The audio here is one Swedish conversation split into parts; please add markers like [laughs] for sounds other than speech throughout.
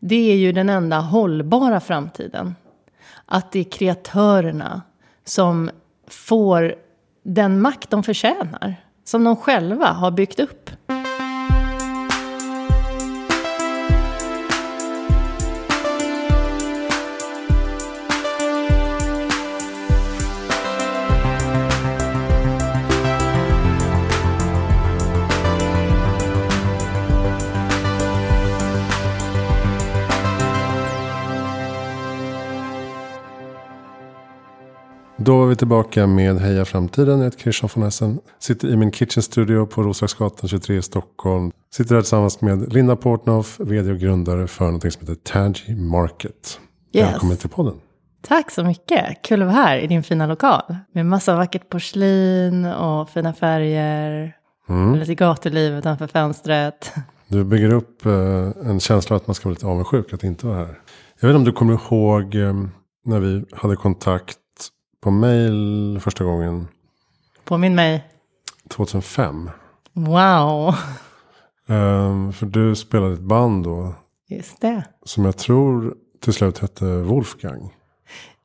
det är ju den enda hållbara framtiden. Att det är kreatörerna som får den makt de förtjänar. Som de själva har byggt upp. Tillbaka med Heja Framtiden. Jag heter Christian von Essen. Sitter i min kitchen studio på Roslagsgatan 23 i Stockholm. Sitter här tillsammans med Linda Portnoff, vd och grundare för något som heter Tangy Market. Yes. Välkommen till podden. Tack så mycket. Kul att vara här i din fina lokal. Med massa vackert porslin och fina färger. Mm. Lite gatuliv utanför fönstret. Du bygger upp eh, en känsla att man ska vara lite avundsjuk att inte vara här. Jag vet inte om du kommer ihåg eh, när vi hade kontakt på mail första gången Påminn mig. 2005. Wow. Eh, för du spelade ett band då Just det. som jag tror till slut hette Wolfgang.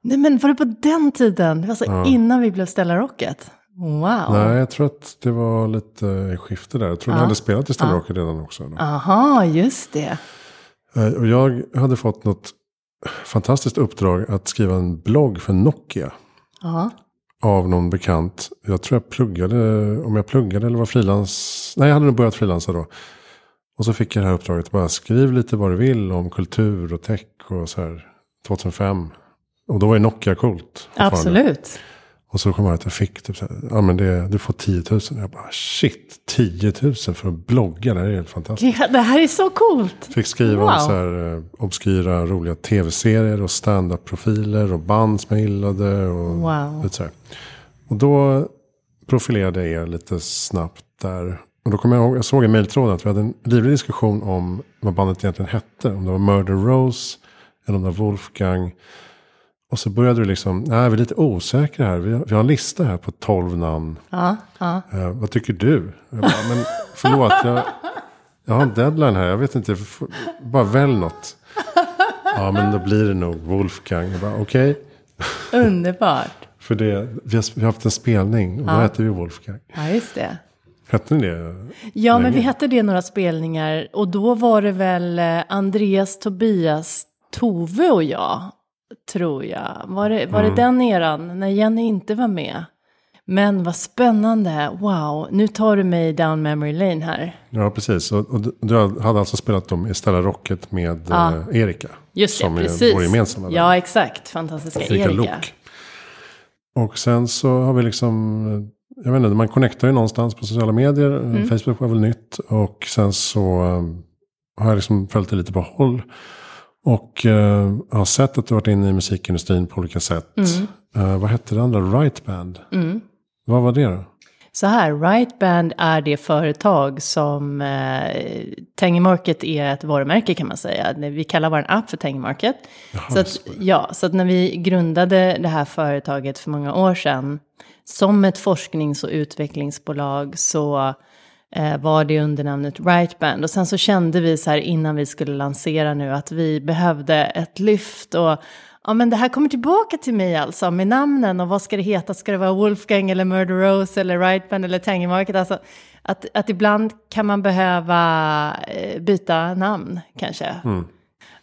Nej men var det på den tiden? Det var så Ja. innan vi blev Stella Rocket. Wow. Nej, jag tror att det var lite skifte där. Jag tror Ja. du hade spelat i Stella Ja. Rocket redan också. Då. Aha, just det. Eh, Och jag hade fått något fantastiskt uppdrag att skriva en blogg för Nokia. Ja. Av någon bekant. Jag tror jag pluggade, om jag pluggade eller var frilans. Nej, jag hade nog börjat frilansa då. Och så fick jag det här uppdraget. Bara skriv lite vad du vill om kultur och tech och så här. 2005. Och då var ju Nokia coolt. Absolut. Och så kom jag att jag fick typ så här, ja men det, du får 10 000. Jag bara shit, 10 000 för att blogga, det här är helt fantastiskt. Ja, det här är så coolt. Fick skriva Wow. om så här eh, obskyra roliga tv-serier och stand-up-profiler och band som jag gillade. Och Wow. lite så här. Och då profilerade jag er lite snabbt där. Och då kom jag ihåg, jag såg i mejltråden att vi hade en livlig diskussion om vad bandet egentligen hette. Om det var Murder Rose eller om det var Wolfgang. Och så började du liksom, nej vi är lite osäkra här. Vi har, vi har en lista här på 12 namn. Ja, ja. Eh, vad tycker du? Jag bara, men förlåt, jag, jag har en deadline här. Jag vet inte, får- bara välj något. Ja, men då blir det nog Wolfgang. Jag bara, okej. Underbart. [laughs] För det, vi, har, vi har haft en spelning och då Ja. hette vi Wolfgang. Ja, just det. Hette ni det? Ja, men Länge. vi hette det några spelningar. Och då var det väl eh, Andreas, Tobias, Tove och jag. Tror jag. Var det, var det den eran? När Jenny inte var med. Men vad spännande. Wow, nu tar du mig down memory lane här. Ja, precis. Och, och du- hade alltså spelat dem i Stella Rocket med Ja. eh, Erika. Just som det, är precis. vår gemensamma vän. Ja, exakt. Fantastiska Erika Erika. Och sen så har vi liksom, jag vet inte, man connectar ju någonstans på sociala medier. Mm. Facebook var väl nytt. Och sen så eh, har jag liksom följt det lite på håll. Och eh, har sett att du varit inne i musikindustrin på olika sätt. Eh, vad hette det andra? Right Band. Mm. Vad var det då? Så här, Right Band är det företag som eh, Tangy Market är ett varumärke kan man säga. Vi kallar vår app för Tangy Market. så, att, ja, så att när vi grundade det här företaget för många år sedan som ett forsknings och utvecklingsbolag så eh, var det under namnet Right Band. Och sen så kände vi så här innan vi skulle lansera nu att vi behövde ett lyft och Ja men det här kommer tillbaka till mig alltså med namnen och vad ska det heta? Ska det vara Wolfgang eller Murder Rose eller Right Band eller Tangy Market? Alltså att, att ibland kan man behöva eh, byta namn kanske.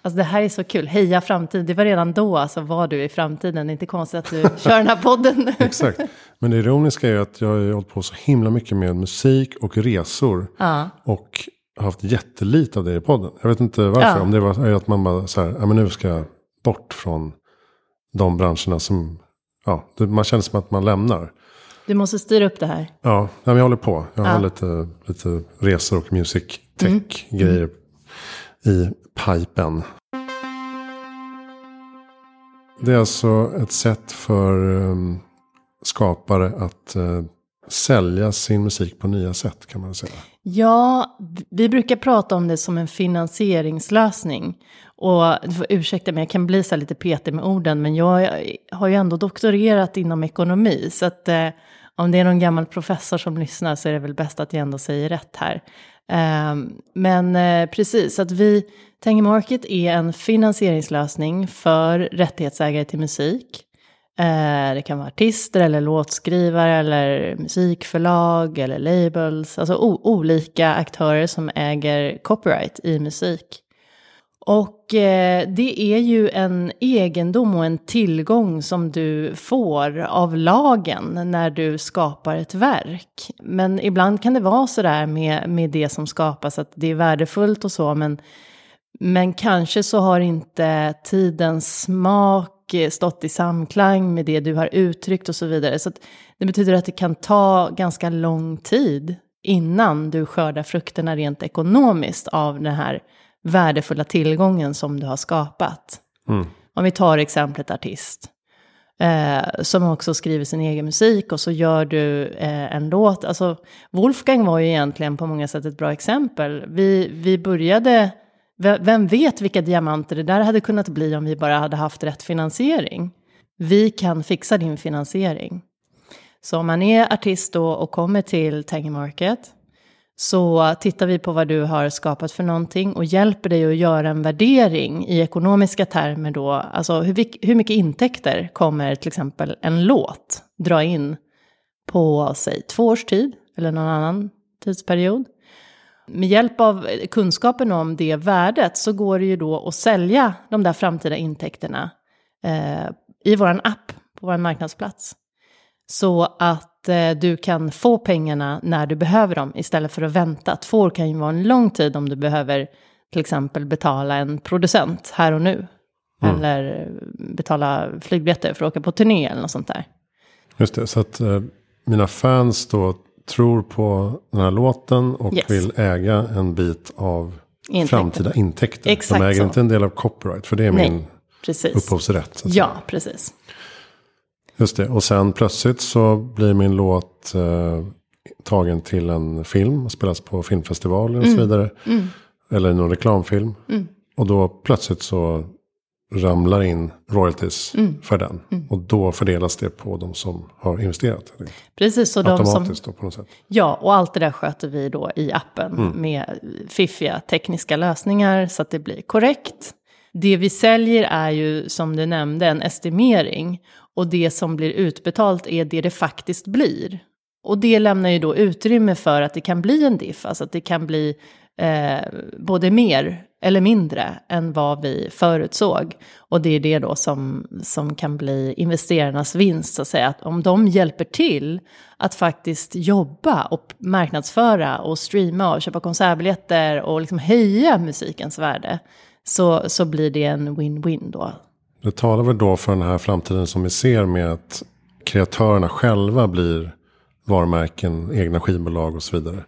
Alltså det här är så kul. Heja framtid. Det var redan då alltså var du i framtiden. Det är inte konstigt att du kör den här podden. [laughs] Exakt. Men det ironiska är att jag har hållit på så himla mycket med musik och resor. Ja. Och haft jättelite av det i podden. Jag vet inte varför. Ja. Om det var är att man bara så här, ja men nu ska jag bort från de branscherna som, ja, man känner som att man lämnar. Du måste styra upp det här. Ja, men jag håller på. Jag har Ja. lite, lite resor och music tech grejer i pipen. Det är alltså ett sätt för um, skapare att eh, sälja sin musik på nya sätt kan man säga. Ja, vi brukar prata om det som en finansieringslösning. Och du får ursäkta mig, jag kan bli så här lite petig med orden, men jag har ju ändå doktorerat inom ekonomi. Så att eh, om det är någon gammal professor som lyssnar så är det väl bäst att jag ändå säger rätt här. Eh, men eh, precis, att vi, Tangy Market är en finansieringslösning för rättighetsägare till musik. Eh, det kan vara artister eller låtskrivare eller musikförlag eller labels. Alltså olika aktörer som äger copyright i musik. Och eh, det är ju en egendom och en tillgång som du får av lagen när du skapar ett verk. Men ibland kan det vara sådär med, med det som skapas att det är värdefullt och så, men, men kanske så har inte tidens smak stått i samklang med det du har uttryckt och så vidare. Så det betyder att det kan ta ganska lång tid innan du skördar frukterna rent ekonomiskt av den här värdefulla tillgången som du har skapat. Mm. Om vi tar exemplet artist. Eh, som också skriver sin egen musik och så gör du eh, en låt. Alltså, Wolfgang var ju egentligen på många sätt ett bra exempel. Vi, vi började, vem vet vilka diamanter det där hade kunnat bli om vi bara hade haft rätt finansiering. Vi kan fixa din finansiering. Så om man är artist då och kommer till Tangy Market så tittar vi på vad du har skapat för någonting och hjälper dig att göra en värdering i ekonomiska termer då. Alltså hur, hur mycket intäkter kommer till exempel en låt dra in på, säg, två års tid eller någon annan tidsperiod. Med hjälp av kunskapen om det värdet så går det ju då att sälja de där framtida intäkterna eh, i vår app på vår marknadsplats. Så att eh, du kan få pengarna när du behöver dem istället för att vänta. Två år kan ju vara en lång tid om du behöver till exempel betala en producent här och nu. Mm. Eller betala flygbiljetter för att åka på turné eller något sånt där. Just det, så att eh, mina fans då tror på den här låten och yes. vill äga en bit av Intäkter. framtida intäkter. Exakt De äger så. inte en del av copyright, för det är Nej, min precis. upphovsrätt. Ja, precis. Just det, och sen plötsligt så blir min låt eh, tagen till en film spelas på filmfestivaler och mm. så vidare. Mm. Eller någon reklamfilm. Mm. Och då plötsligt så ramlar in royalties mm. för den. Mm. Och då fördelas det på de som har investerat. Precis, så de som... Då, på något sätt. Ja, och allt det där sköter vi då i appen mm. med fiffiga tekniska lösningar så att det blir korrekt. Det vi säljer är ju, som du nämnde, en estimering. Och det som blir utbetalt är det det faktiskt blir. Och det lämnar ju då utrymme för att det kan bli en diff, alltså att det kan bli eh, både mer eller mindre än vad vi förutsåg. Och det är det då som, som kan bli investerarnas vinst, så att säga. Att om de hjälper till att faktiskt jobba och marknadsföra och streama och köpa konsertbiljetter och liksom höja musikens värde, så, så blir det en win-win då. Det talar väl då för den här framtiden som vi ser med att kreatörerna själva blir varumärken, egna skivbolag och så vidare.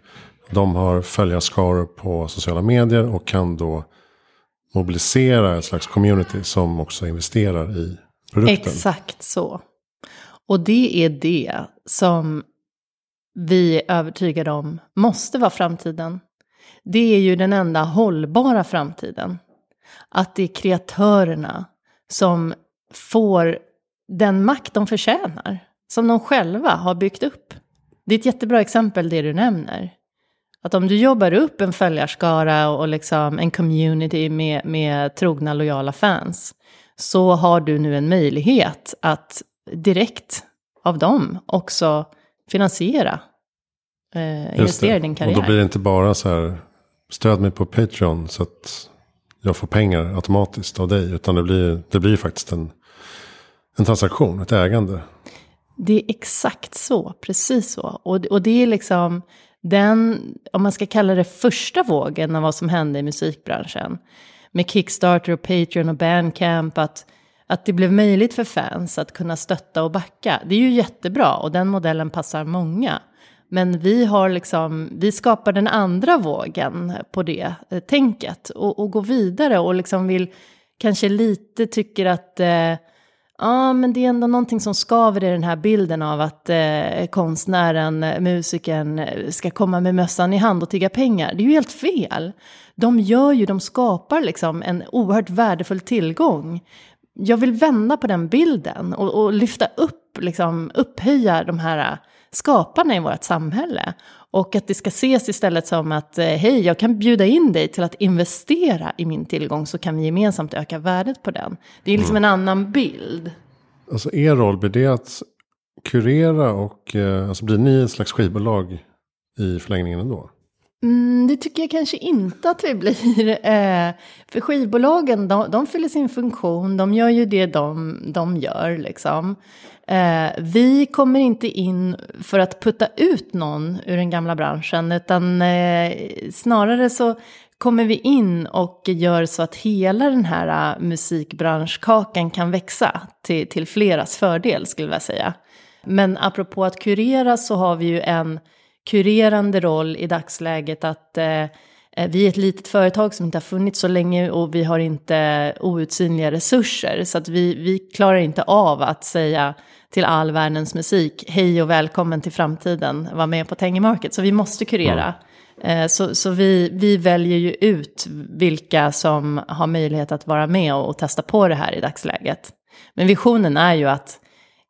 De har följarskaror på sociala medier och kan då mobilisera ett slags community som också investerar i produkten. Exakt så. Och det är det som vi är övertygade om måste vara framtiden. Det är ju den enda hållbara framtiden. Att det är kreatörerna som får den makt de förtjänar. Som de själva har byggt upp. Det är ett jättebra exempel det du nämner. Att om du jobbar upp en följarskara och liksom en community med, med trogna lojala fans. Så har du nu en möjlighet att direkt av dem också finansiera eh, investera i din karriär. Och då blir det inte bara så här, stöd mig på Patreon så att jag får pengar automatiskt av dig. Utan det blir, det blir faktiskt en, en transaktion, ett ägande. Det är exakt så, precis så. Och, och det är liksom den, om man ska kalla det första vågen av vad som hände i musikbranschen. Med Kickstarter och Patreon och Bandcamp. Att, att det blev möjligt för fans att kunna stötta och backa. Det är ju jättebra och den modellen passar många. Men vi har liksom, vi skapar den andra vågen på det eh, tänket och, och går vidare och liksom vill kanske lite tycker att eh, ja, men det är ändå någonting som skaver i den här bilden av att eh, konstnären, eh, musikern eh, ska komma med mössan i hand och tigga pengar. Det är ju helt fel. De gör ju, de skapar liksom en oerhört värdefull tillgång. Jag vill vända på den bilden och, och lyfta upp liksom, upphöja de här skaparna i vårt samhälle. Och att det ska ses istället som att eh, hej, jag kan bjuda in dig till att investera i min tillgång så kan vi gemensamt öka värdet på den. Det är liksom mm. en annan bild. Alltså er roll, blir det att kurera och eh, alltså blir ni ett slags skivbolag i förlängningen ändå? Mm, det tycker jag kanske inte att vi blir. [laughs] Eh, för skivbolagen, de, de fyller sin funktion, de gör ju det de, de gör liksom. Eh, vi kommer inte in för att putta ut någon ur den gamla branschen, utan eh, snarare så kommer vi in och gör så att hela den här uh, musikbranschkakan kan växa till, till fleras fördel, skulle jag säga. Men apropå att kurera så har vi ju en kurerande roll i dagsläget att eh, eh, vi är ett litet företag som inte har funnits så länge och vi har inte outsinliga resurser. Så att vi, vi klarar inte av att säga till all världens musik, hej och välkommen till framtiden, var med på Tangy Market. Så vi måste kurera. Mm. Så, så vi, vi väljer ju ut vilka som har möjlighet att vara med och, och testa på det här i dagsläget. Men visionen är ju att,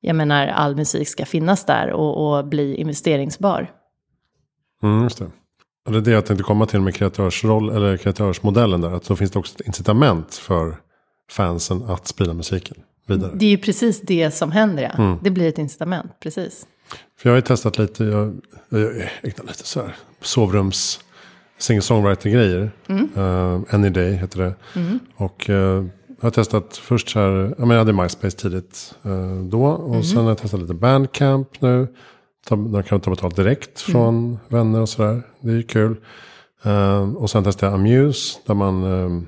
jag menar, all musik ska finnas där och, och bli investeringsbar. Mm, just det. Det är det jag tänkte komma till med kreatörsroll, eller kreatörsmodellen där. Att då finns det också ett incitament för fansen att sprida musiken vidare. Det är ju precis det som händer ja. Mm. Det blir ett incitament, precis. För jag har ju testat lite, jag, jag ägnar lite så här sovrums singer-songwriter-grejer. Mm. Uh, Any Day heter det. Mm. Och uh, jag har testat först så här, jag, jag hade MySpace tidigt uh, då. Och mm. sen har jag testat lite Bandcamp nu. De kan ta betalt direkt mm. från mm. vänner och sådär. Det är ju kul. Uh, och sen testade jag Amuse. Där man uh,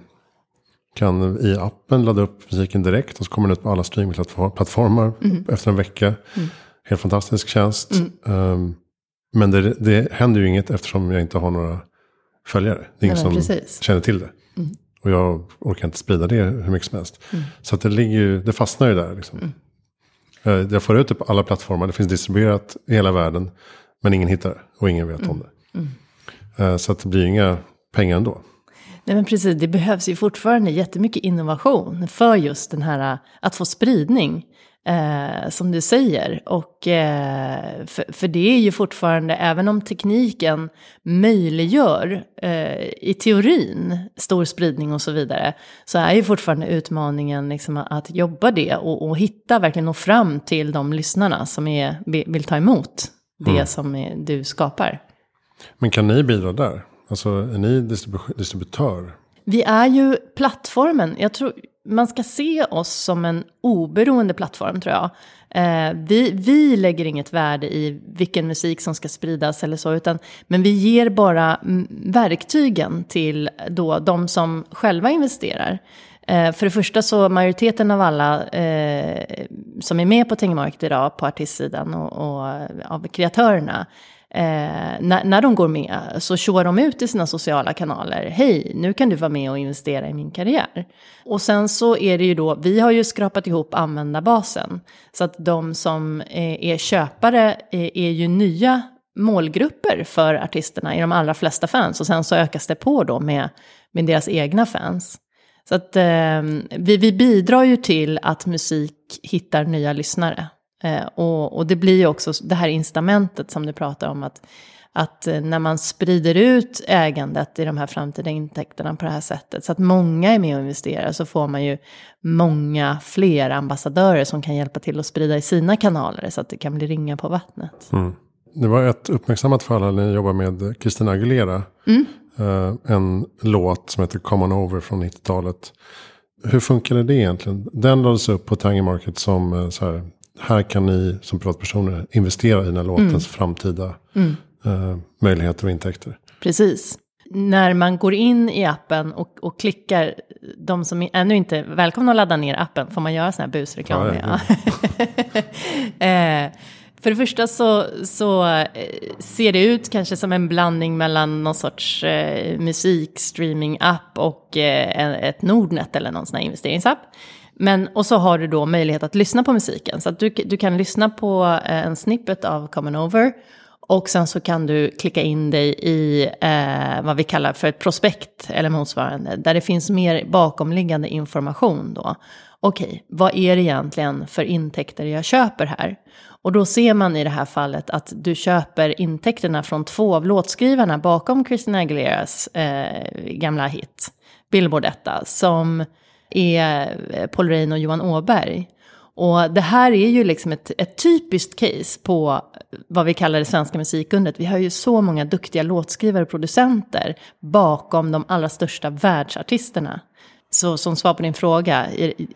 kan i appen ladda upp musiken direkt. Och så kommer den ut på alla streamingplattformar mm. efter en vecka. Mm. Helt fantastisk tjänst. Um, men det, det händer ju inget eftersom jag inte har några följare. Det är ingen som precis. känner till det. Mm. Och jag orkar inte sprida det hur mycket som helst. Så att det, ligger ju, det fastnar ju där. Liksom. Mm. Eh, jag får ut det på alla plattformar. Det finns distribuerat i hela världen. Men ingen hittar det och ingen vet mm. om det. Mm. Eh, så att det blir inga pengar ändå. Nej men precis, det behövs ju fortfarande jättemycket innovation för just den här att få spridning. Eh, som du säger. Och, eh, för, för, det är ju fortfarande, även om tekniken möjliggör eh, i teorin stor spridning och så vidare, så är ju fortfarande utmaningen liksom att jobba det och, och hitta, verkligen nå fram till de lyssnarna som är, vill ta emot det mm. som du skapar. Men kan ni bidra där? Alltså är ni distribu distributör? Vi är ju plattformen. Jag tror man ska se oss som en oberoende plattform tror jag. Eh, vi, vi lägger inget värde i vilken musik som ska spridas eller så, utan, men vi ger bara mm, verktygen till då de som själva investerar. Eh, för det första så majoriteten av alla eh, som är med på Tengemarket idag på artistsidan och, och av kreatörerna Eh, när, när de går med så kör de ut i sina sociala kanaler. Hej, nu kan du vara med och investera i min karriär. Och sen så är det ju då, vi har ju skrapat ihop användarbasen. Så att de som är, är köpare är, är ju nya målgrupper för artisterna i de allra flesta fans. Och sen så ökas det på då med, med deras egna fans. Så att eh, vi, vi bidrar ju till att musik hittar nya lyssnare. Eh, och, och, det blir ju också det här incitamentet som du pratar om. Att, att eh, när man sprider ut ägandet i de här framtida intäkterna på det här sättet. Så att många är med och investerar. Så får man ju många fler ambassadörer som kan hjälpa till att sprida i sina kanaler. Så att det kan bli ringa på vattnet. Mm. Det var ett uppmärksammat fall när ni jobbar med Christina Aguilera. Mm. Uh, en låt som heter Come On Over från 90-talet. Hur funkade det egentligen? Den lades upp på Tangy Market som så här, här kan ni som privatpersoner investera i den här låtens mm. framtida mm. Uh, möjligheter och intäkter. På När man går in i appen och, och klickar, de som ännu inte är välkomna att ladda ner appen, får man göra sån här busreklam? Ja, ja. [laughs] eh, för det första så, så eh, ser det ut kanske som en blandning mellan någon sorts eh, musikstreaming-app och eh, ett Nordnet eller någon sån här investeringsapp. Men, och så har du då möjlighet att lyssna på musiken. Så att du, du kan lyssna på eh, en snippet av Common Over. Och sen så kan du klicka in dig i eh, vad vi kallar för ett prospekt eller motsvarande. Där det finns mer bakomliggande information då. Okej, vad är det egentligen för intäkter jag köper här? Och då ser man i det här fallet att du köper intäkterna från två av låtskrivarna bakom Christina Aguileras eh, gamla hit, Billboard detta, som är Paul Rein och Johan Åberg. Och det här är ju liksom ett, ett typiskt case på vad vi kallar det svenska musikundret. Vi har ju så många duktiga låtskrivare och producenter bakom de allra största världsartisterna. Så som svar på din fråga,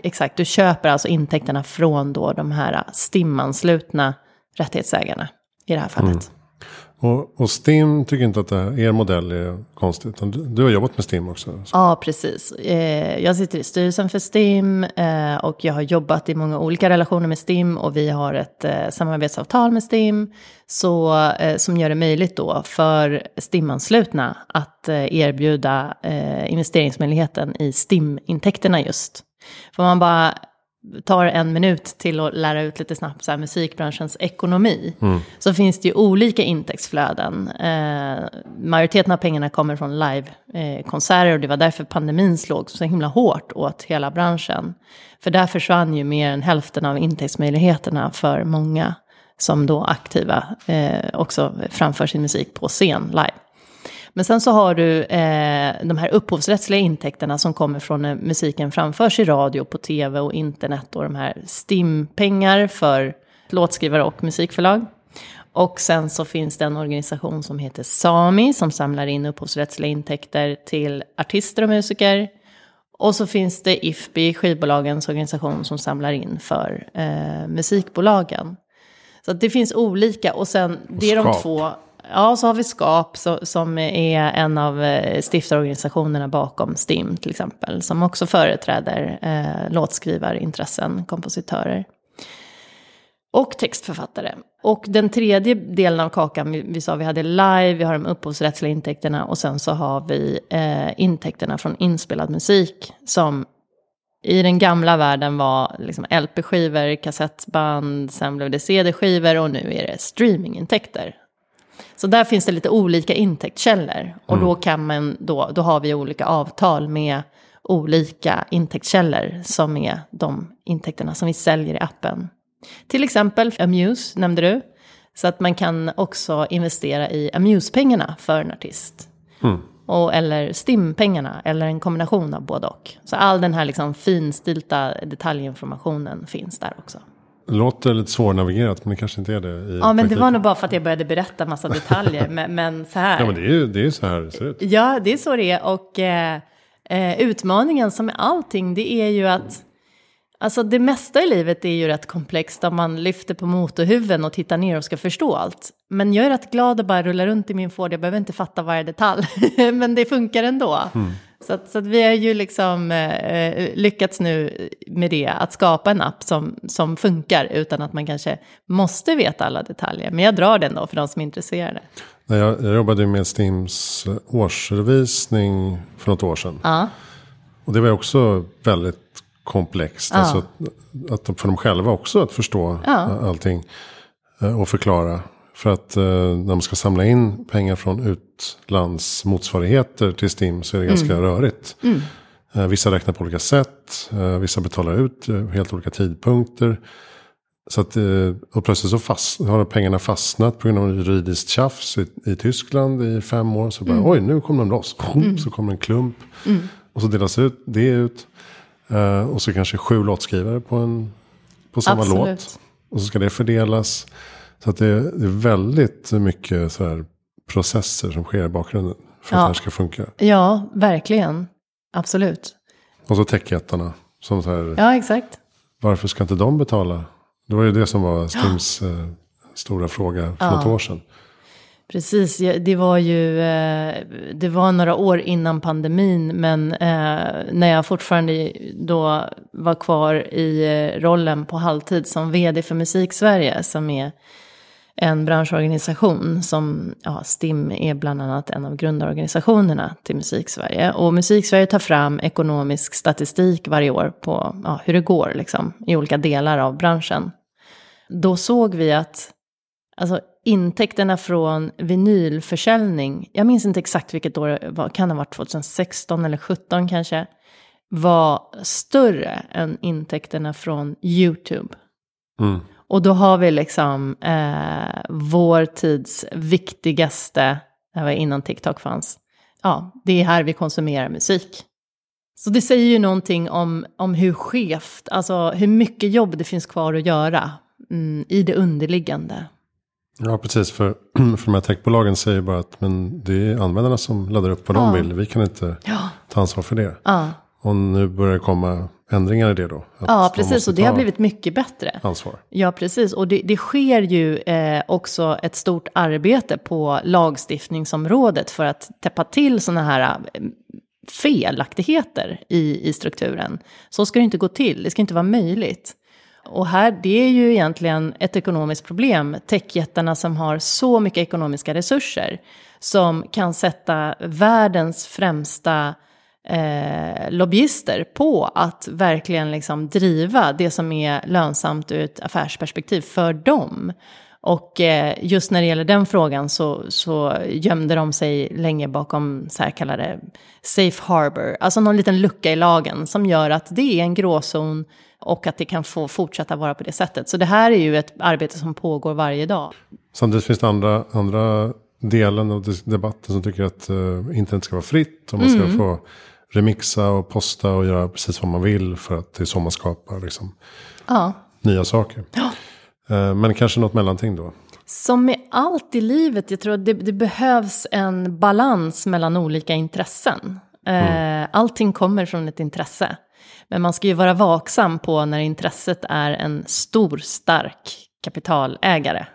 exakt, du köper alltså intäkterna från då de här STIM-anslutna rättighetsägarna i det här fallet. Mm. Och, och, STIM tycker inte att det här, er modell är konstig, Du, du har jobbat med STIM också. Så. Ja, precis. Eh, jag sitter i styrelsen för STIM eh, och jag har jobbat i många olika relationer med STIM och vi har ett eh, samarbetsavtal med STIM så, eh, som gör det möjligt då för STIM-anslutna att eh, erbjuda eh, investeringsmöjligheten i STIM-intäkterna just. Får man bara tar en minut till att lära ut lite snabbt så här, musikbranschens ekonomi. Mm. Så finns det ju olika intäktsflöden. Eh, majoriteten av pengarna kommer från livekonserter eh, och det var därför pandemin slog så himla hårt åt hela branschen. För där försvann ju mer än hälften av intäktsmöjligheterna för många som då aktiva eh, också framför sin musik på scen live. Men sen så har du eh, de här upphovsrättsliga intäkterna som kommer från när musiken framförs i radio, på tv och internet och de här STIM-pengar för låtskrivare och musikförlag. Och sen så finns det en organisation som heter Sami som samlar in upphovsrättsliga intäkter till artister och musiker. Och så finns det IFPI, skivbolagens organisation, som samlar in för eh, musikbolagen. Så det finns olika och sen det är de två Ja, så har vi SKAP så, som är en av eh, stiftarorganisationerna bakom STIM till exempel. Som också företräder eh, låtskrivarintressen, kompositörer. Och textförfattare. Och den tredje delen av kakan, vi, vi sa vi hade live, vi har de upphovsrättsliga intäkterna och sen så har vi eh, intäkterna från inspelad musik. Som i den gamla världen var liksom LP-skivor, kassettband, sen blev det CD-skivor och nu är det streamingintäkter. Så där finns det lite olika intäktskällor. Och mm. då, kan man, då, då har vi olika avtal med olika intäktskällor som är de intäkterna som vi säljer i appen. Till exempel Amuse nämnde du. Så att man kan också investera i Amuse-pengarna för en artist. Mm. Och, eller STIM-pengarna, eller en kombination av både och. Så all den här liksom finstilta detaljinformationen finns där också. Det låter lite svårnavigerat men det kanske inte är det. Ja men det var nog bara för att jag började berätta massa detaljer. men, men, så här. Ja men det är ju det är så här det ser ut. Ja det är så det är. Och eh, eh, utmaningen som med allting det är ju att Alltså det mesta i livet är ju rätt komplext om man lyfter på motorhuven och tittar ner och ska förstå allt. Men jag är rätt glad att bara rulla runt i min Ford, jag behöver inte fatta varje detalj. [laughs] Men det funkar ändå. Mm. Så, att, så att vi har ju liksom eh, lyckats nu med det, att skapa en app som, som funkar utan att man kanske måste veta alla detaljer. Men jag drar den då för de som är intresserade. Jag, jag jobbade med Stims årsredovisning för något år sedan. Ja. Och det var också väldigt komplext. Ja. Alltså att, att för dem själva också att förstå ja. allting eh, och förklara. För att eh, när man ska samla in pengar från utlandsmotsvarigheter till STIM så är det mm. ganska rörigt. Mm. Eh, vissa räknar på olika sätt, eh, vissa betalar ut eh, helt olika tidpunkter. Så att, eh, och plötsligt så fast, har pengarna fastnat på grund av juridiskt tjafs i, i Tyskland i fem år. Så bara, mm. oj nu kommer de loss. [laughs] Mm. Så kommer en klump. Mm. Och så delas ut, det ut. Uh, och så kanske sju låtskrivare på, en, på samma Absolut. låt. Och så ska det fördelas. Så att det, det är väldigt mycket så här processer som sker i bakgrunden. För ja. att det här ska funka. Ja, verkligen. Absolut. Och så techjättarna. Som så här, ja, exakt. Varför ska inte de betala? Det var ju det som var Stims ja. eh, stora fråga för ja. något år sedan. Precis, det var ju eh, det var några år innan pandemin, men eh, när jag fortfarande då var kvar i rollen på halvtid som vd för Musiksverige, som är en branschorganisation som, ja, STIM är bland annat en av grundorganisationerna till Musiksverige. Och Musiksverige tar fram ekonomisk statistik varje år på ja, hur det går liksom, i olika delar av branschen. Då såg vi att alltså intäkterna från vinylförsäljning, jag minns inte exakt vilket år det var, kan det ha varit 2016 eller 2017 kanske, var större än intäkterna från YouTube. Mm. Och då har vi liksom eh, vår tids viktigaste, det var innan TikTok fanns, ja, det är här vi konsumerar musik. Så det säger ju någonting om, om hur skevt, alltså hur mycket jobb det finns kvar att göra mm, i det underliggande. Ja, precis. För, [clears throat] för de här techbolagen säger bara att men det är användarna som laddar upp vad Ja. de vill. Vi kan inte Ja, ta ansvar för det. ja, Och nu börjar det komma ändringar i det då. Ja precis. Och det har blivit mycket bättre. ansvar. Ja, precis. Och det, det sker ju eh, också ett stort arbete på lagstiftningsområdet för att täppa till sådana här eh, felaktigheter i, i strukturen. Så ska det inte gå till, det ska inte vara möjligt. Och här, det är ju egentligen ett ekonomiskt problem. Techjättarna som har så mycket ekonomiska resurser som kan sätta världens främsta eh, lobbyister på att verkligen liksom driva det som är lönsamt ur ett affärsperspektiv för dem. Och eh, just när det gäller den frågan så, så gömde de sig länge bakom så här kallade safe harbor, alltså någon liten lucka i lagen som gör att det är en gråzon och att det kan få fortsätta vara på det sättet. Så det här är ju ett arbete som pågår varje dag. Samtidigt finns det andra, andra delen av debatten som tycker att eh, internet ska vara fritt. Och man ska Mm. få remixa och posta och göra precis vad man vill. För att det är så man skapar liksom, Ja. nya saker. Eh, men kanske något mellanting då. Som med allt i livet, jag tror att det, det behövs en balans mellan olika intressen. Eh, allting kommer från ett intresse. Men man ska ju vara vaksam på när intresset är en stor, stark kapitalägare.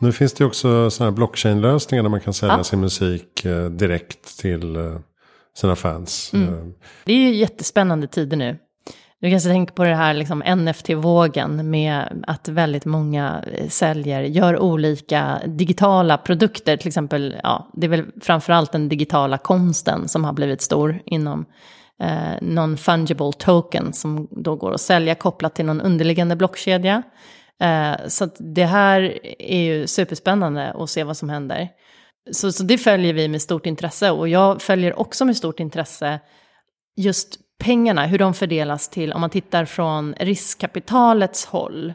Nu finns det också sådana här blockchain-lösningar där man kan sälja Ja. sin musik eh, direkt till eh, sina fans. Mm. Eh, Det är ju jättespännande tider nu. Du kanske tänker på det här liksom NFT-vågen med att väldigt många säljer, gör olika digitala produkter. Till exempel, ja, det är väl framförallt den digitala konsten som har blivit stor inom eh, non-fungible token som då går att sälja kopplat till någon underliggande blockkedja. Eh, så att det här är ju superspännande att se vad som händer. Så, så det följer vi med stort intresse och jag följer också med stort intresse just pengarna, hur de fördelas till, om man tittar från riskkapitalets håll.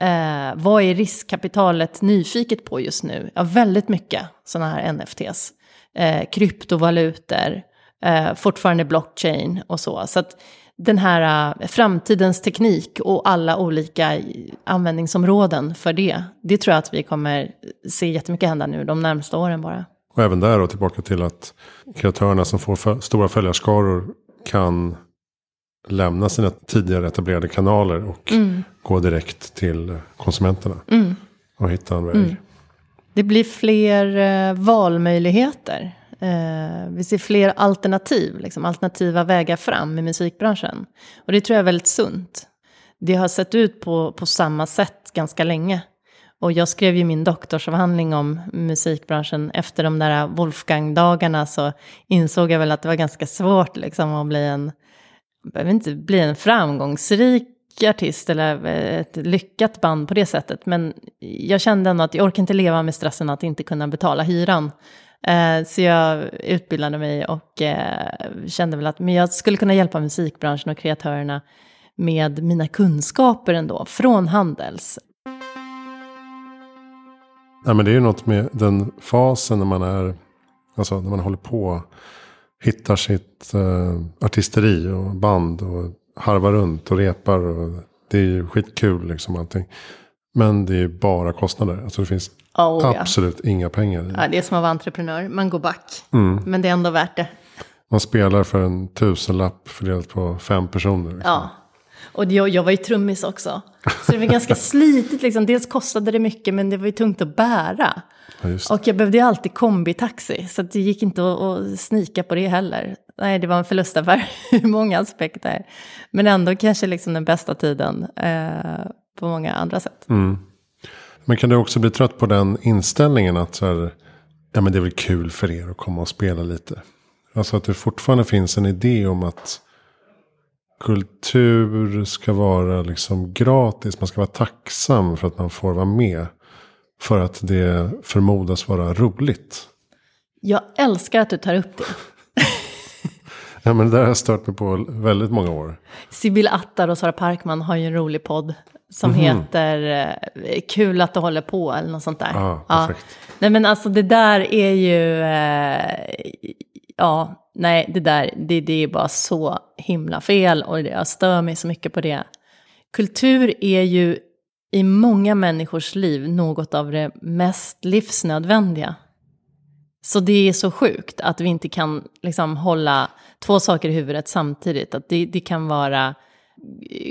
Eh, vad är riskkapitalet nyfiket på just nu? Ja, väldigt mycket sådana här NFTs. Eh, kryptovalutor, eh, fortfarande blockchain och så. Så att den här eh, framtidens teknik och alla olika användningsområden för det, det tror jag att vi kommer se jättemycket hända nu de närmsta åren bara. Och även där då tillbaka till att kreatörerna som får stora följarskaror kan lämna sina tidigare etablerade kanaler och gå direkt till konsumenterna. Och hitta en väg. Det blir fler eh, valmöjligheter. Eh, vi ser fler alternativ, liksom, alternativa vägar fram i musikbranschen. Och det tror jag är väldigt sunt. Det har sett ut på, på samma sätt ganska länge. Och jag skrev ju min doktorsavhandling om musikbranschen efter de där Wolfgang-dagarna så insåg jag väl att det var ganska svårt liksom att bli en, behöver inte bli en framgångsrik artist eller eh, ett lyckat band på det sättet. Men jag kände ändå att jag orkar inte leva med stressen att inte kunna betala hyran. Eh, så jag utbildade mig och eh, kände väl att men jag skulle kunna hjälpa musikbranschen och kreatörerna med mina kunskaper ändå, från Handels. Ja, men det är ju något med den fasen när man är, alltså när man håller på, hittar sitt eh, artisteri och band och harvar runt och repar. Och det är ju skitkul liksom allting. Men det är bara kostnader. Alltså det finns Oh, ja. absolut inga pengar i. Ja, det är som att vara entreprenör, man går back. Mm. Men det är ändå värt det. Man spelar för en tusenlapp fördelat på fem personer. Liksom. Ja. Och jag, jag var ju trummis också. Så det var ganska [laughs] slitigt liksom. Dels kostade det mycket men det var ju tungt att bära. Ja. Och jag behövde ju alltid kombitaxi. Så det gick inte att, att snika på det heller. Nej, det var en förlustaffär [laughs] ur många aspekter. Men ändå kanske liksom den bästa tiden eh, på många andra sätt. Mm. Men kan du också bli trött på den inställningen att så här, ja, men det är väl kul för er att komma och spela lite. Alltså att det fortfarande finns en idé om att kultur ska vara liksom gratis. Man ska vara tacksam för att man får vara med. För att det förmodas vara roligt. Jag älskar att du tar upp det. [laughs] ja men det där har jag stört mig på väldigt många år. Sibyl Attar och Sara Parkman har ju en rolig podd. Som mm heter eh, Kul att du håller på eller något sånt där. Ah, ja. Nej men alltså det där är ju, eh, ja, nej det där, det, det är bara så himla fel och jag stör mig så mycket på det. Kultur är ju i många människors liv något av det mest livsnödvändiga. Så det är så sjukt att vi inte kan liksom hålla två saker i huvudet samtidigt. Att det, det kan vara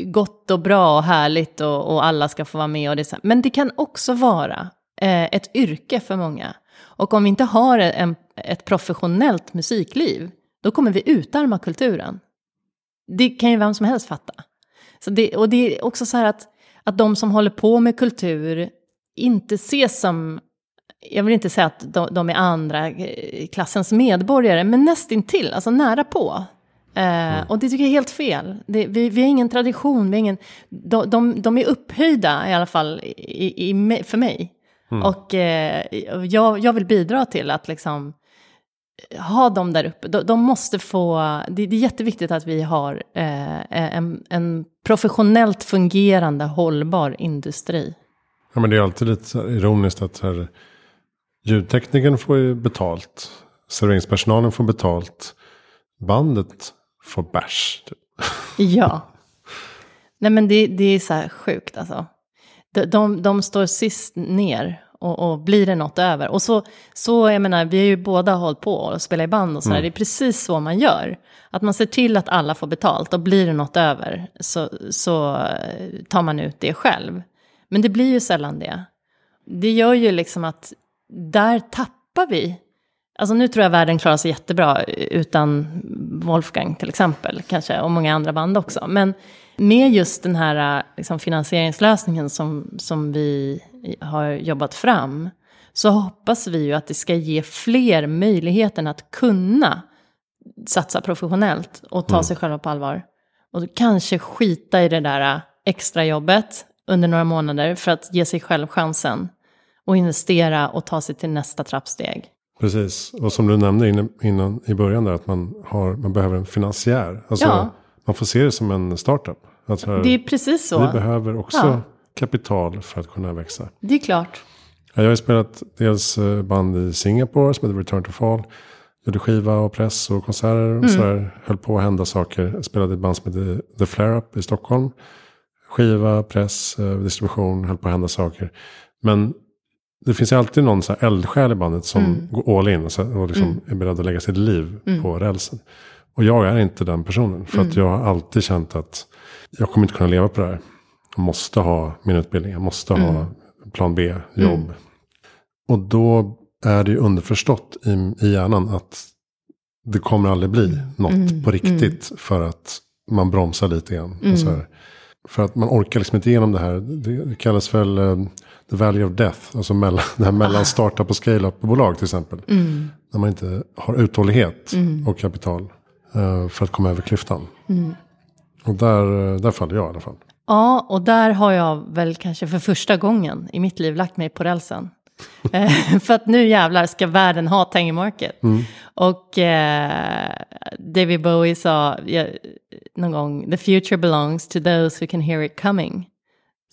gott och bra och härligt och, och alla ska få vara med. Och det, men det kan också vara eh, ett yrke för många. Och om vi inte har en, ett professionellt musikliv, då kommer vi utarma kulturen. Det kan ju vem som helst fatta. Så det, och det är också så här att, att de som håller på med kultur inte ses som, jag vill inte säga att de, de är andra eh, klassens medborgare, men nästintill, alltså nära på. Eh, mm. Och det tycker jag är helt fel. Det, vi, vi har ingen tradition, vi ingen, de, de, de är upphöjda i alla fall i, i, för mig. Mm. Och eh, jag, jag vill bidra till att liksom ha dem där uppe. De, de måste få, det, det, är jätteviktigt att vi har eh, en, en professionellt fungerande hållbar industri. Ja men det är alltid lite ironiskt att här, ljudteknikern får ju betalt. Serveringspersonalen får betalt. Bandet får bärs. Typ. Ja. [laughs] Nej men det, det är så här sjukt alltså. De, de, de står sist ner och, och, blir det något över. Och så, så, jag menar, vi har ju båda hållit på och spelat i band och så mm. Det är precis så man gör. Att man ser till att alla får betalt och blir det något över så, så eh, tar man ut det själv. Men det blir ju sällan det. Det gör ju liksom att där tappar vi Alltså nu tror jag världen klarar sig jättebra utan Wolfgang till exempel, kanske, och många andra band också. Men med just den här liksom, finansieringslösningen som, som vi har jobbat fram, så hoppas vi ju att det ska ge fler möjligheten att kunna satsa professionellt och ta mm. sig själva på allvar. Och kanske skita i det där extra jobbet under några månader för att ge sig själv chansen. Och investera och ta sig till nästa trappsteg. Precis, och som du nämnde innan, innan i början där att man, har, man behöver en finansiär. Alltså, ja. Man får se det som en startup. Här, det är precis så. Vi behöver också ja. kapital för att kunna växa. Det är klart. Jag har spelat dels eh, band i Singapore som heter Return to Fall. Gjorde skiva och press och konserter. Och mm. sådär. Höll på att hända saker. Spelade i ett band som heter The Flare Up i Stockholm. Skiva, press, eh, distribution. Höll på att hända saker. Men det finns ju alltid någon så här eldsjäl i bandet som mm. går all in och, så, och liksom mm. är beredd att lägga sitt liv mm. på rälsen. Och jag är inte den personen. För att mm. jag har alltid känt att jag kommer inte kunna leva på det här. Jag måste ha min utbildning, jag måste ha mm. plan B, jobb. Mm. Och då är det ju underförstått i, i hjärnan att det kommer aldrig bli något på riktigt. För att man bromsar lite grann. Så här. För att man orkar liksom inte igenom det här. Det kallas väl uh, the value of death. Alltså mellan, [laughs] det här mellan ah. startup och scale-up-bolag till exempel. Mm. När man inte har uthållighet mm. och kapital uh, för att komma över klyftan. Mm. Och där, där faller jag i alla fall. Ja, och där har jag väl kanske för första gången i mitt liv lagt mig på rälsen. Eh, för att nu jävlar ska världen ha Tangy Market. Mm. Och eh, David Bowie sa ja, någon gång, the future belongs to those who can hear it coming.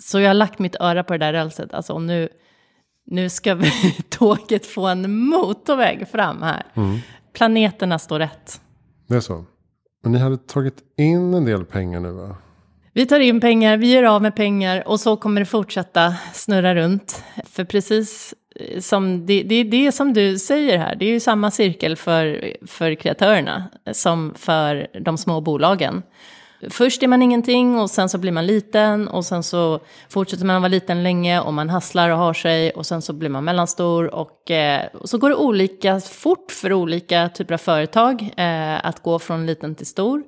Så jag har lagt mitt öra på det där rälset. Alltså nu, nu ska vi, [laughs] tåget få en motorväg fram här. Mm. Planeterna står rätt. Det är så. Men ni hade tagit in en del pengar nu va? Vi tar in pengar, vi gör av med pengar och så kommer det fortsätta snurra runt. För precis eh, som det, det, det är som du säger här, det är ju samma cirkel för, för kreatörerna som för de små bolagen. Först är man ingenting och sen så blir man liten och sen så fortsätter man vara liten länge och man hasslar och har sig och sen så blir man mellanstor och, eh, och så går det olika fort för olika typer av företag eh, att gå från liten till stor.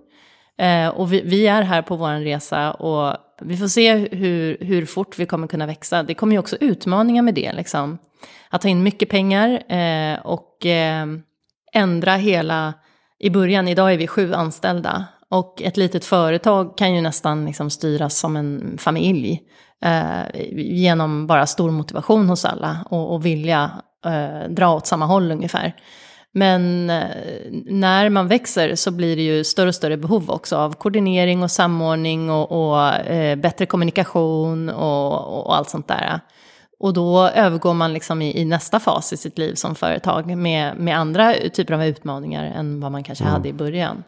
Eh, och vi, vi, är här på vår resa och vi får se hur, hur fort vi kommer kunna växa. Det kommer ju också utmaningar med det, liksom. Att ta in mycket pengar eh, och eh, ändra hela, i början, idag är vi sju anställda. Och ett litet företag kan ju nästan liksom styras som en familj. Eh, genom bara stor motivation hos alla och, och vilja eh, dra åt samma håll ungefär. Men eh, när man växer så blir det ju större och större behov också av koordinering och samordning och, och eh, bättre kommunikation och, och, allt sånt där. Och då övergår man liksom i, i, nästa fas i sitt liv som företag med, med andra typer av utmaningar än vad man kanske mm. hade i början.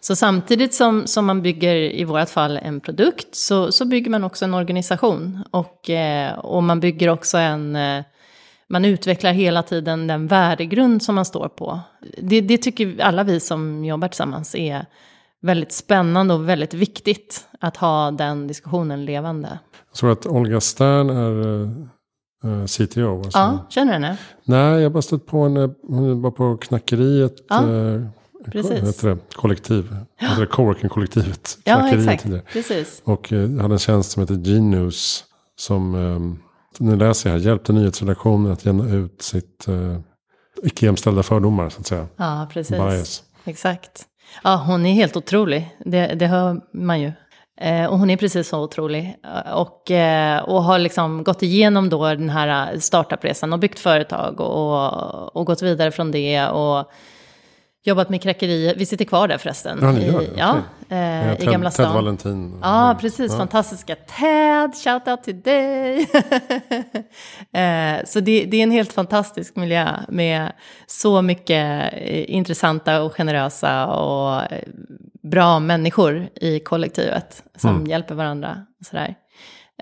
Så samtidigt som, som man bygger, i vårt fall, en produkt så, så bygger man också en organisation. Och, eh, och man bygger också en... Eh, man utvecklar hela tiden den värdegrund som man står på. Det, det tycker alla vi som jobbar tillsammans är väldigt spännande och väldigt viktigt att ha den diskussionen levande. Jag tror att Olga Stern är eh, CTO. Alltså. Ja, känner du henne? Nej, jag har bara stött på henne. Hon var på Knackeriet. Ja. Uh, Precis. Det, kollektiv. Ja. Heter det coworking-kollektivet. Ja, exakt. Precis. Och eh, hade en tjänst som heter Genius. Som, eh, nu läser jag här, hjälpte nyhetsredaktionen att jämna ut sitt eh, icke-jämställda fördomar. Så att säga. Ja, precis. Bias. Exakt. Ja, hon är helt otrolig. Det, det hör man ju. Eh, och hon är precis så otrolig. Och, eh, och har liksom gått igenom då den här startupresan och byggt företag och, och gått vidare från det. Och jobbat med kräkerier. Vi sitter kvar där förresten. Ja, ni gör det? I, ja, eh, ja, i Gamla stan. Ted Valentin. Ja, precis. Ja. Fantastiska Ted, shout out till dig. [laughs] eh, så det, det, är en helt fantastisk miljö med så mycket eh, intressanta och generösa och eh, bra människor i kollektivet som mm. hjälper varandra. Sådär.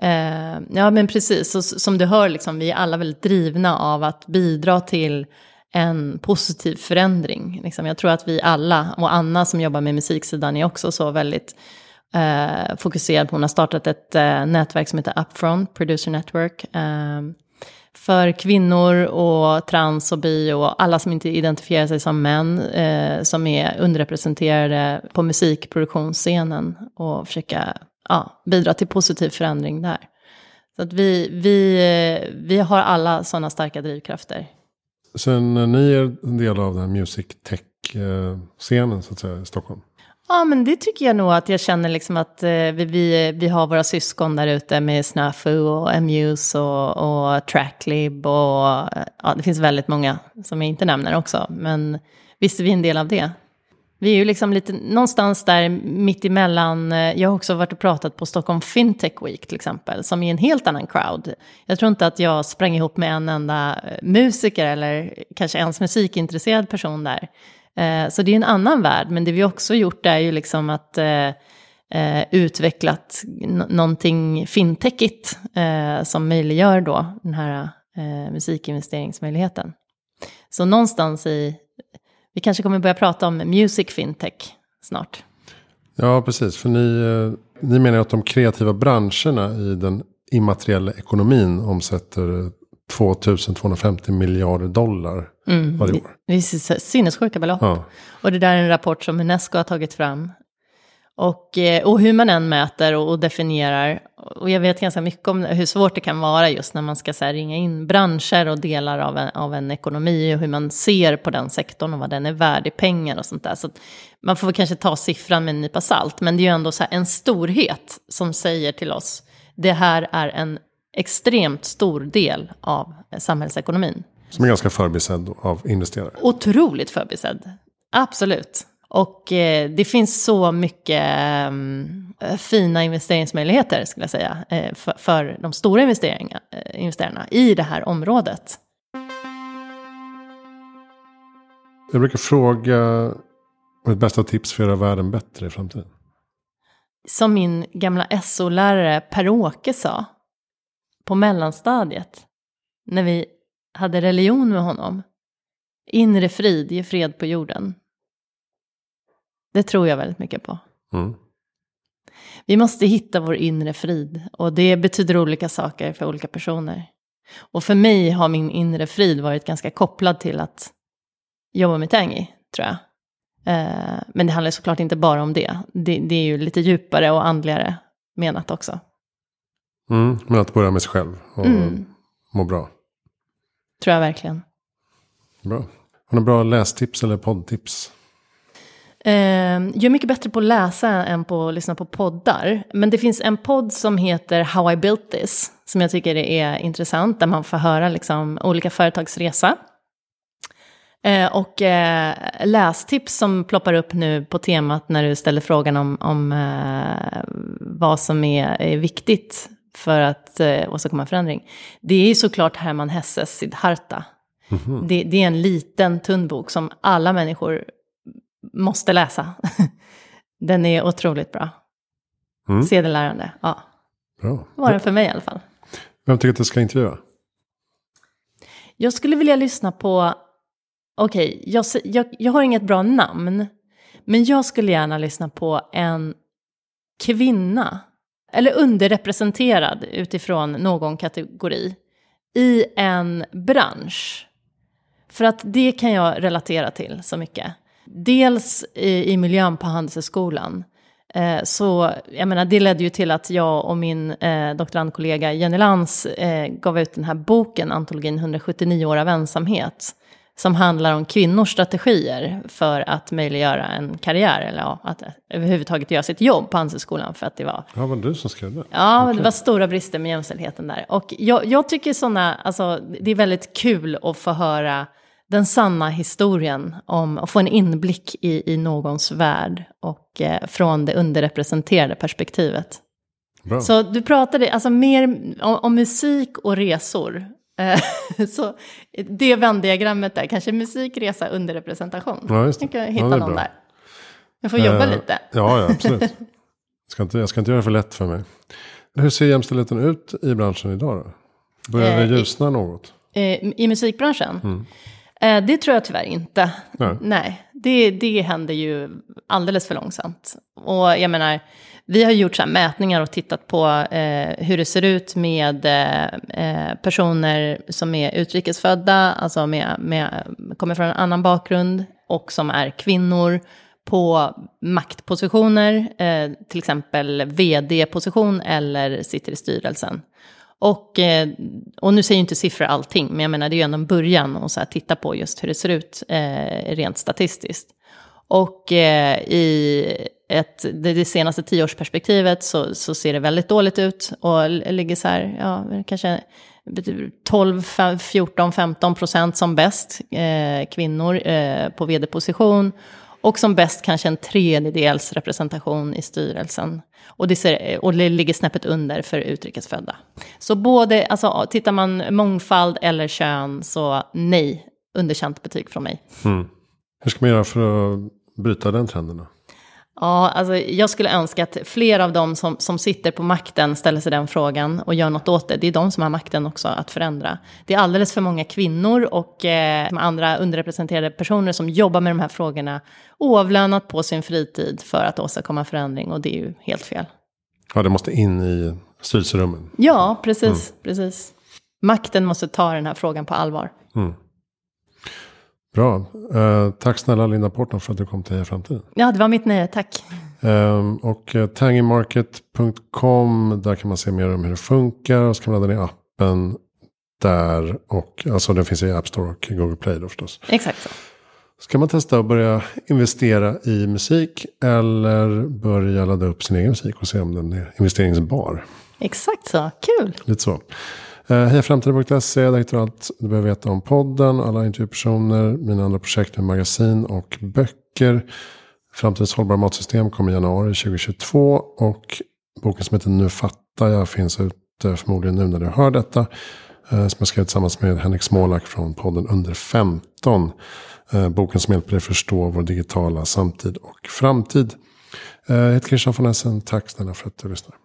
Eh, ja, men precis. Så, som du hör, liksom, vi är alla väldigt drivna av att bidra till en positiv förändring. Liksom, jag tror att vi alla, och Anna som jobbar med musiksidan är också så väldigt eh, fokuserad på, hon har startat ett eh, nätverk som heter Upfront, Producer Network, eh, för kvinnor och trans och bi och alla som inte identifierar sig som män, eh, som är underrepresenterade på musikproduktionsscenen och försöka ja, bidra till positiv förändring där. Så att vi, vi, eh, vi har alla sådana starka drivkrafter. Sen eh, ni är en del av den här music tech-scenen så att säga i Stockholm. Ja, men det tycker jag nog att jag känner liksom att eh, vi, vi, vi har våra syskon där ute med Snafu och Amuse och, och Tracklib och ja, det finns väldigt många som jag inte nämner också. Men visst är vi en del av det. Vi är ju liksom lite någonstans där mitt emellan. Eh, jag har också varit och pratat på Stockholm Fintech Week till exempel, som är en helt annan crowd. Jag tror inte att jag sprang ihop med en enda eh, musiker eller kanske ens musikintresserad person där. Eh, så det är en annan värld, men det vi också gjort är ju liksom att utvecklat någonting fintechigt som möjliggör då den här musikinvesteringsmöjligheten. Så någonstans i vi kanske kommer börja prata om music fintech snart. Ja, precis. För ni, eh, ni menar att de kreativa branscherna i den immateriella ekonomin omsätter 2250 miljarder dollar mm, varje år. Det är sinnessjuka belopp. Ja. Och det där är en rapport som Unesco har tagit fram. Och, eh, och hur man än mäter och, definierar, och jag vet ganska mycket om hur svårt det kan vara just när man ska så här, ringa in branscher och delar av en, av en ekonomi och hur man ser på den sektorn och vad den är värd i pengar och sånt där. Så man får kanske ta siffran med en nypa salt, men det är ju ändå så en storhet som säger till oss, det här är en extremt stor del av samhällsekonomin. Som är ganska förbisedd av investerare. Otroligt förbisedd, absolut. Och eh, det finns så mycket eh, fina investeringsmöjligheter, skulle jag säga, eh, för, för, de stora investeringar, investerarna i det här området. Jag brukar fråga vad är bästa tips för att göra världen bättre i framtiden? Som min gamla SO-lärare Per-Åke sa på mellanstadiet, när vi hade religion med honom. Inre frid, ge fred på jorden. Det tror jag väldigt mycket på. Mm. Vi måste hitta vår inre frid och det betyder olika saker för olika personer. Och för mig har min inre frid varit ganska kopplad till att jobba med Tangy, tror jag. Eh, men det handlar såklart inte bara om det. det. det. är ju lite djupare och andligare menat också. Mm, men att börja med sig själv och mm. må bra. Tror jag verkligen. Bra. Har du bra lästips eller poddtips? Eh, jag är mycket bättre på att läsa än på att lyssna på poddar. Men det finns en podd som heter How I Built This. Som jag tycker är intressant. Där man får höra liksom, olika företagsresa. Eh, och eh, lästips som ploppar upp nu på temat när du ställer frågan om, om eh, vad som är, är, viktigt för att eh, åstadkomma förändring. Det är såklart Herman Hesses Siddharta. Mm -hmm. det, det, är en liten tunn bok som alla människor måste läsa. [laughs] Den är otroligt bra. Mm. Sedelärande, ja. Bra. Var den för mig i alla fall. Vem tycker att du ska intervjua? Jag skulle vilja lyssna på, okej, okay, jag, jag, jag har inget bra namn, men jag skulle gärna lyssna på en kvinna, eller underrepresenterad utifrån någon kategori, i en bransch. För att det kan jag relatera till så mycket. Dels i, i miljön på Handelshögskolan. Eh, så jag menar, det ledde ju till att jag och min eh, doktorandkollega Jenny Lantz eh, gav ut den här boken, antologin 179 år av ensamhet. Som handlar om kvinnors strategier för att möjliggöra en karriär. Eller ja, att överhuvudtaget göra sitt jobb på Handelshögskolan. För att det var... Ja, var det du som skrev det? Ja, okay. det var stora brister med jämställdheten där. Och jag, jag tycker sådana, alltså det är väldigt kul att få höra den sanna historien om att få en inblick i, i någons värld och eh, från det underrepresenterade perspektivet. Bra. Så du pratade alltså mer om, om musik och resor. Eh, [laughs] så det vändiagrammet där, kanske musik, resa, underrepresentation. Ja, just det. Jag hitta ja, någon där. Jag får jobba uh, lite. Ja, ja, [laughs] absolut. Jag ska, inte, jag ska inte göra det för lätt för mig. Hur ser jämställdheten ut i branschen idag då? Börjar det ljusna något? I musikbranschen? Mm. Eh, det tror jag tyvärr inte. Nej, Nej det, det händer ju alldeles för långsamt. Och jag menar, vi har gjort så mätningar och tittat på eh, hur det ser ut med eh, personer som är utrikesfödda, alltså med, med, kommer från en annan bakgrund och som är kvinnor på maktpositioner, eh, till exempel vd-position eller sitter i styrelsen. Och, eh, och nu säger inte siffror allting, men jag menar det är ju ändå en början att så här titta på just hur det ser ut eh, rent statistiskt. Och eh, i ett, det, det senaste tioårsperspektivet så, så ser det väldigt dåligt ut och ligger så här, ja, kanske 12, 14, 15 procent som bäst eh, kvinnor eh, på vd-position. Och som bäst kanske en tredjedels representation i styrelsen. Och det, ser, och det ligger snäppet under för utrikesfödda. Så både, alltså tittar man mångfald eller kön, så nej, underkänt betyg från mig. Mm. Hur ska man göra för att bryta den trenden då? Ja, alltså jag skulle önska att fler av dem som, som sitter på makten ställer sig den frågan och gör något åt det. Det är de som har makten också att förändra. Det är alldeles för många kvinnor och eh, andra underrepresenterade personer som jobbar med de här frågorna oavlönat på sin fritid för att åstadkomma förändring och det är ju helt fel. Ja, det måste in i styrelserummen. Ja, precis, mm. precis. Makten måste ta den här frågan på allvar. Mm. Bra. Uh, tack snälla Linda Porton för att du kom till Heja Framtiden. Ja, det var mitt nöje. Tack. Um, och uh, tangymarket.com. Där kan man se mer om hur det funkar. Och så kan man ladda ner appen där. Och alltså den finns i App Store och Google Play då förstås. Exakt så. Ska man testa att börja investera i musik. Eller börja ladda upp sin egen musik och se om den är investeringsbar. Exakt så. Kul. Lite så. Eh, Hejaframtiden.se, där hittar du allt du behöver veta om podden, alla intervjupersoner, mina andra projekt med magasin och böcker. Framtidens hållbara matsystem kommer i januari 2022 och boken som heter Nu fattar jag finns ute förmodligen nu när du hör detta. Eh, som jag skrev tillsammans med Henrik Smålak från podden Under 15. Eh, boken som hjälper dig förstå vår digitala samtid och framtid. Jag heter Christian von Essen, tack snälla för att du lyssnar.